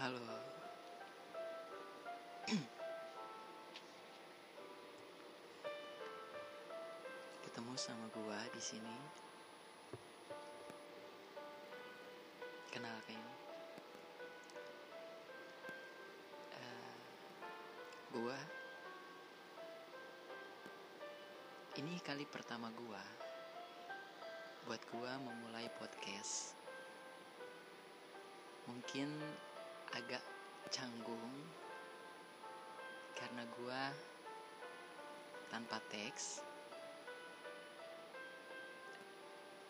Halo. Ketemu sama gua di sini. Kenalkan. Eh, gua ini kali pertama gua buat gua memulai podcast. Mungkin agak canggung karena gua tanpa teks.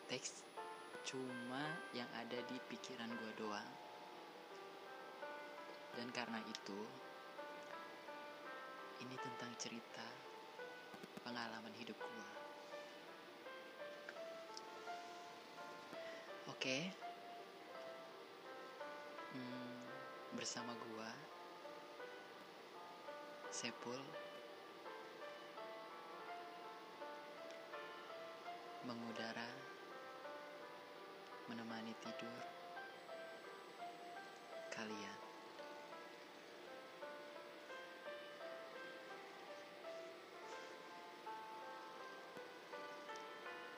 Teks cuma yang ada di pikiran gua doang. Dan karena itu ini tentang cerita pengalaman hidup gua. Oke? hmm, bersama gua Sepul mengudara menemani tidur kalian.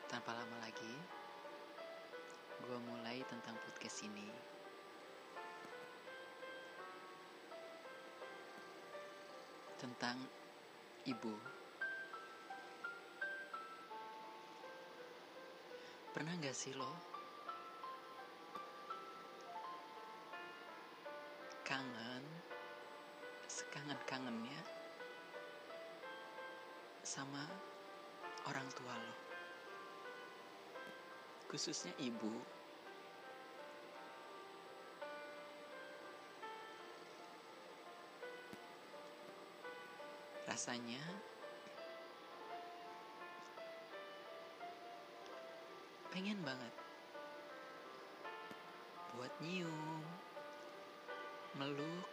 Tanpa lama lagi gua mulai tentang podcast ini tentang ibu. Pernah gak sih lo kangen, sekangen-kangennya sama orang tua lo? Khususnya ibu. Rasanya pengen banget buat nyium, meluk,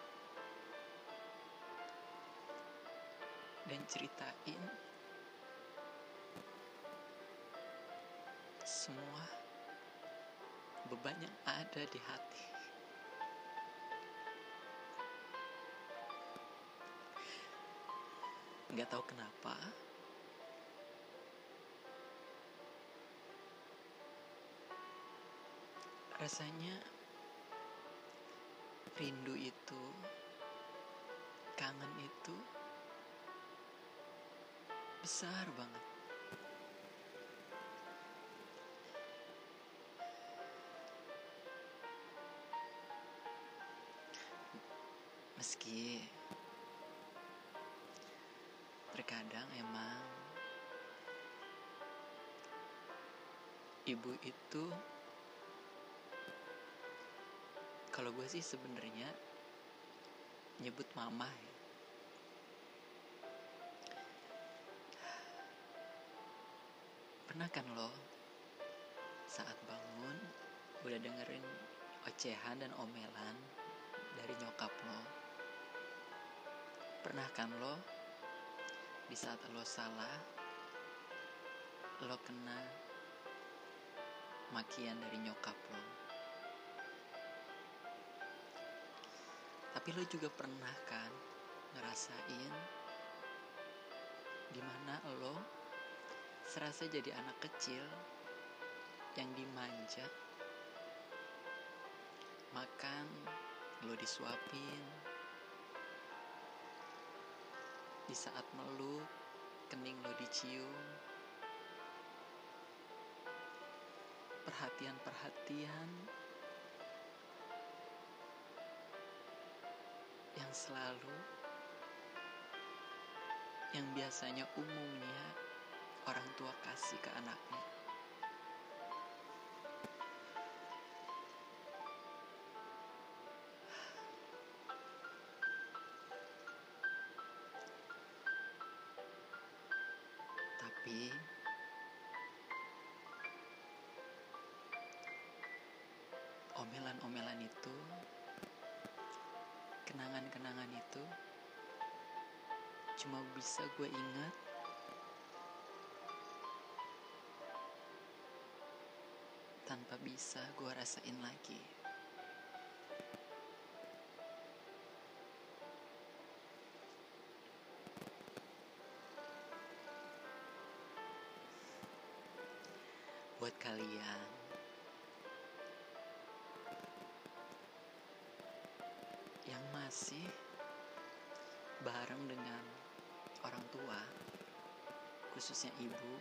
dan ceritain semua beban yang ada di hati. Nggak tahu kenapa. Rasanya rindu itu kangen itu besar banget. Meski terkadang emang ibu itu kalau gue sih sebenarnya nyebut mama ya. Pernah kan lo saat bangun udah dengerin ocehan dan omelan dari nyokap lo? Pernah kan lo di saat lo salah lo kena makian dari nyokap lo. Tapi lo juga pernah kan ngerasain di mana lo serasa jadi anak kecil yang dimanja makan lo disuapin di saat meluk kening lo dicium. Perhatian-perhatian yang selalu yang biasanya umumnya orang tua kasih ke anaknya omelan-omelan itu kenangan-kenangan itu cuma bisa gue ingat. Tanpa bisa gue rasain lagi bareng dengan orang tua, khususnya ibu.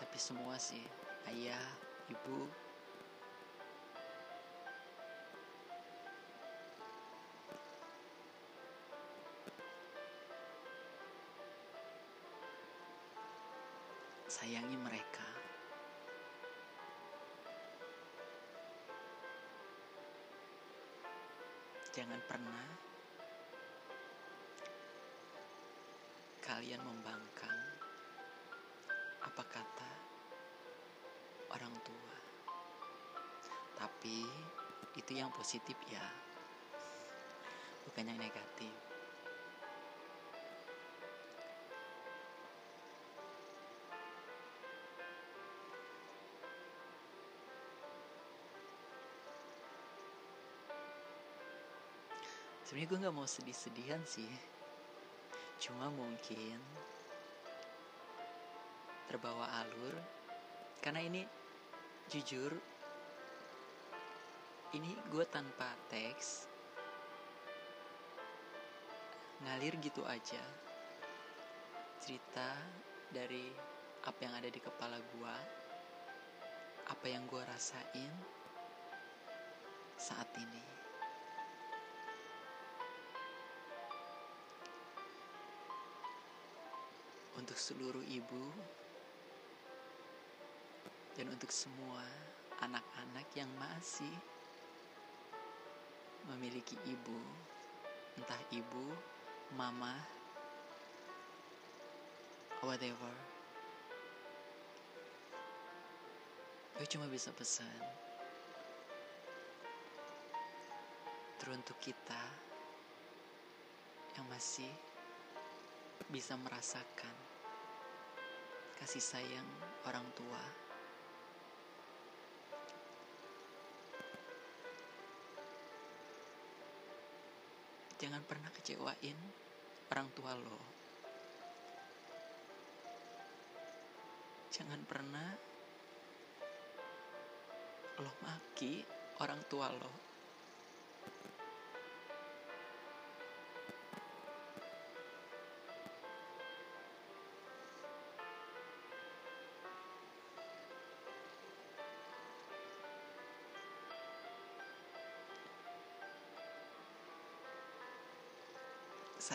Tapi semua sih, ayah, ibu, sayangi mereka. Jangan pernah kalian membangkang apa kata orang tua. Tapi itu yang positif ya, bukan yang negatif. Sebenarnya gue nggak mau sedih-sedihan sih, cuma mungkin terbawa alur. Karena ini jujur ini gue tanpa teks ngalir gitu aja. Cerita dari apa yang ada di kepala gue apa yang gue rasain saat ini untuk seluruh ibu dan untuk semua anak-anak yang masih memiliki ibu, entah ibu, mama, whatever. Gue cuma bisa pesan teruntuk kita yang masih bisa merasakan kasih sayang orang tua. Jangan pernah kecewain orang tua lo. Jangan pernah lo maki orang tua lo.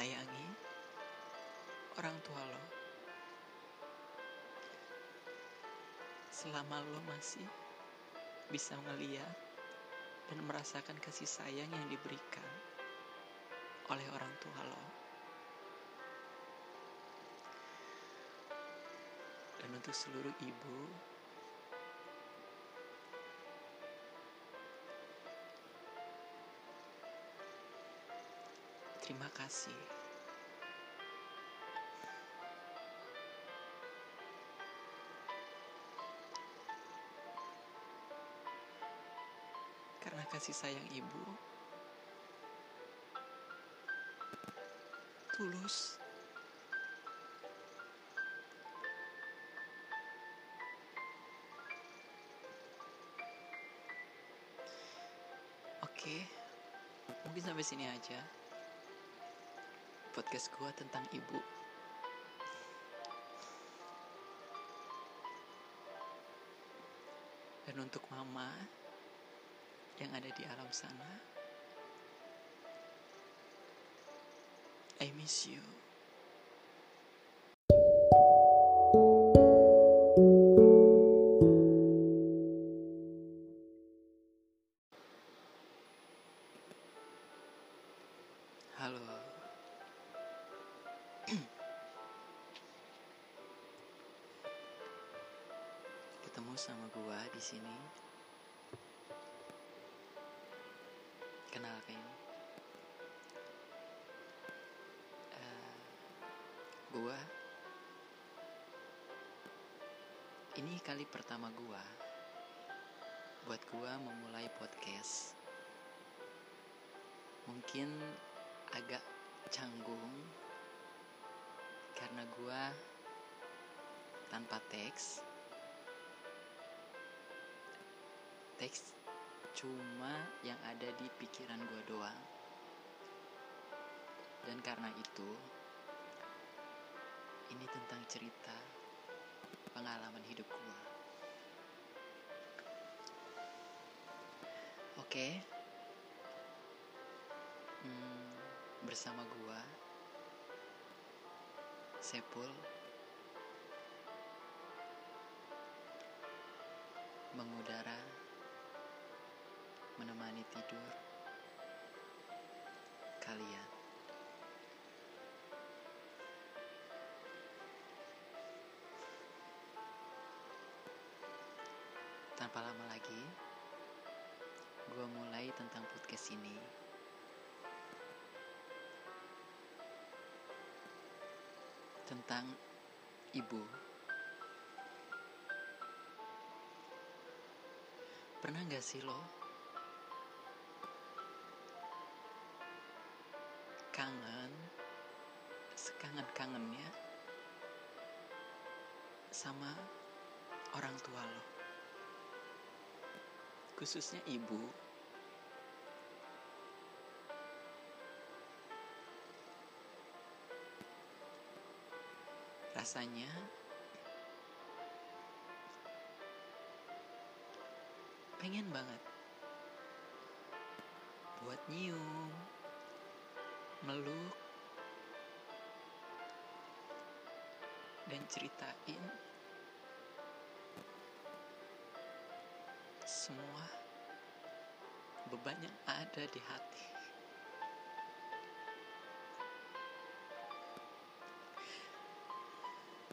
Sayangi orang tua lo. Selama lo masih bisa melihat dan merasakan kasih sayang yang diberikan oleh orang tua lo. Dan untuk seluruh ibu Terima kasih. Karena kasih sayang ibu tulus. Oke, mungkin sampai sini aja podcast gue tentang ibu. Dan untuk mama yang ada di alam sana, I miss you. Di sini. Kenalkan. Eh, gua ini kali pertama gua buat gua memulai podcast. Mungkin agak canggung karena gua tanpa teks teks cuma yang ada di pikiran gue doang. Dan karena itu ini tentang cerita pengalaman hidup gue oke. Hmm, bersama gue Sepul mengudara menemani tidur kalian. Tanpa lama lagi, gue mulai tentang podcast ini. Tentang ibu. Pernah gak sih lo sekangen-kangennya sama orang tua lo. Khususnya ibu. Rasanya pengen banget buat nyium meluk dan ceritain semua beban yang ada di hati.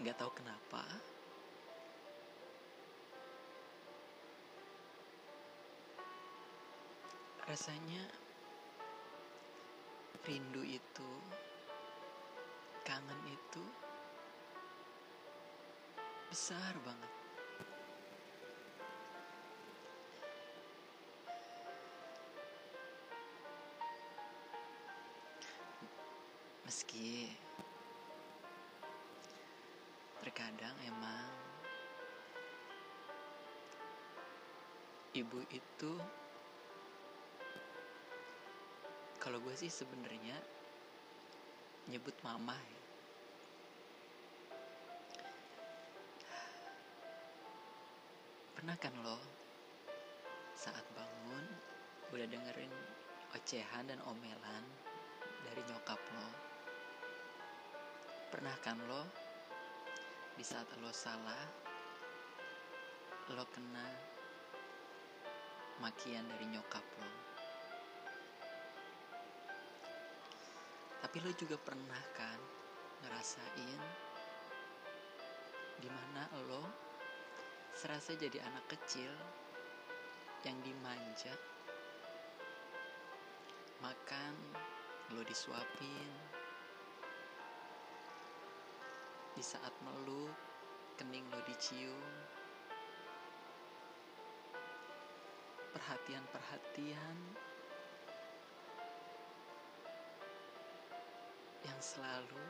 Nggak tahu kenapa, rasanya rindu itu, kangen itu besar banget. Meski terkadang emang ibu itu kalau gue sih sebenarnya nyebut mama ya. Pernah kan lo saat bangun udah dengerin ocehan dan omelan dari nyokap lo? Pernah kan lo di saat lo salah lo kena makian dari nyokap lo? Tapi lo juga pernah kan ngerasain di mana lo serasa jadi anak kecil yang dimanja. Makan lo disuapin. Di saat meluk kening lo dicium. Perhatian-perhatian yang selalu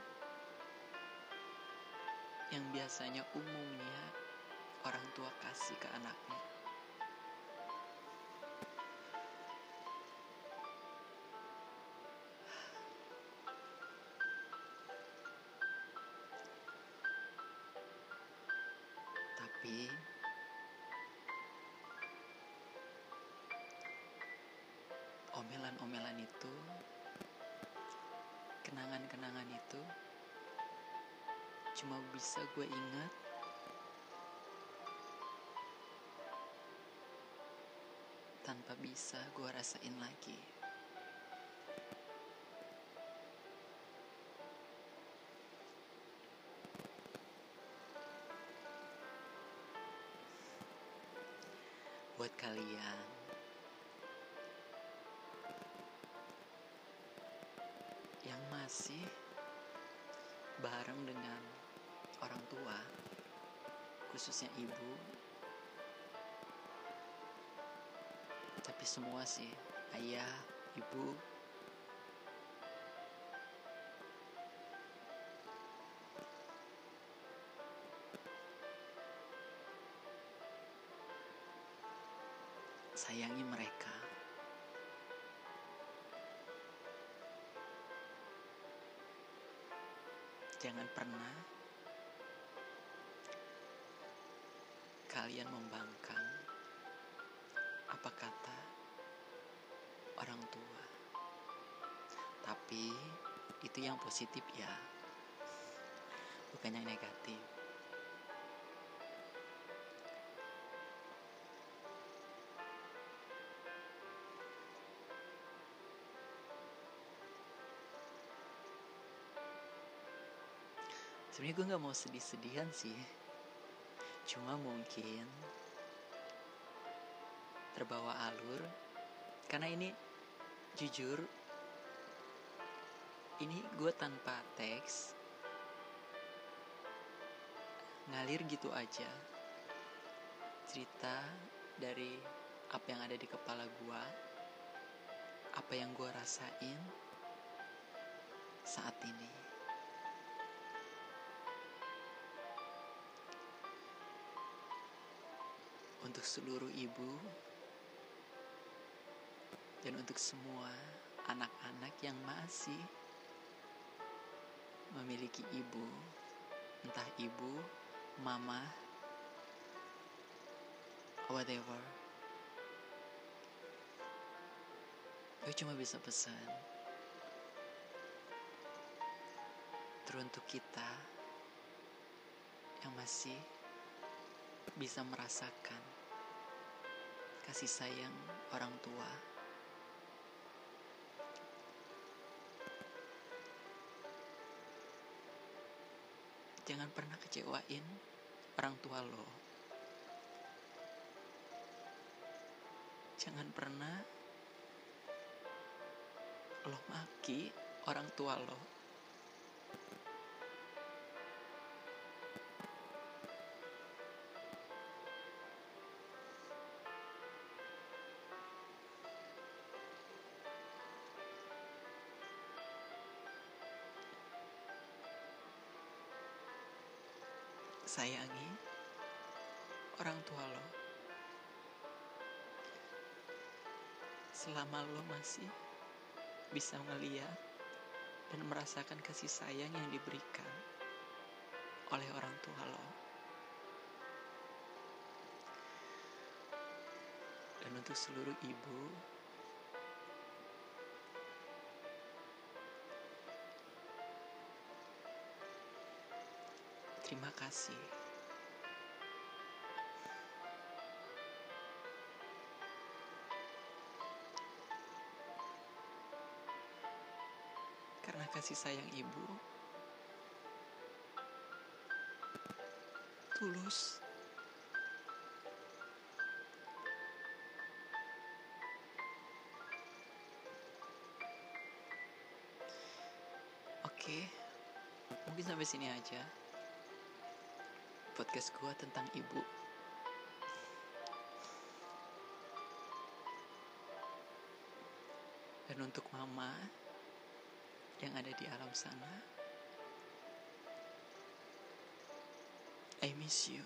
yang biasanya umumnya orang tua kasih ke anaknya. Tapi omelan-omelan itu, kenangan-kenangan itu cuma bisa gue ingat bisa gue rasain lagi. Buat kalian yang masih bareng dengan orang tua, khususnya ibu, tapi semua sih ayah ibu sayangi mereka. Jangan pernah kalian membangkang apa kata orang tua. Tapi itu yang positif ya, bukan yang negatif. Sebenarnya gue nggak mau sedih-sedihan sih, cuma mungkin terbawa alur karena ini jujur ini gue tanpa teks ngalir gitu aja. Cerita dari apa yang ada di kepala gue apa yang gue rasain saat ini. Untuk seluruh ibu dan untuk semua anak-anak yang masih memiliki ibu, entah ibu, mama, whatever. Gue cuma bisa pesan teruntuk kita yang masih bisa merasakan kasih sayang orang tua. Jangan pernah kecewain orang tua lo. Jangan pernah lo maki orang tua lo. Selama lo masih bisa melihat dan merasakan kasih sayang yang diberikan oleh orang tua lo dan untuk seluruh ibu Terima kasih. Kasih sayang ibu tulus. Oke, mungkin sampai sini aja podcast gue tentang ibu. Dan untuk mama yang ada di alam sana, I miss you.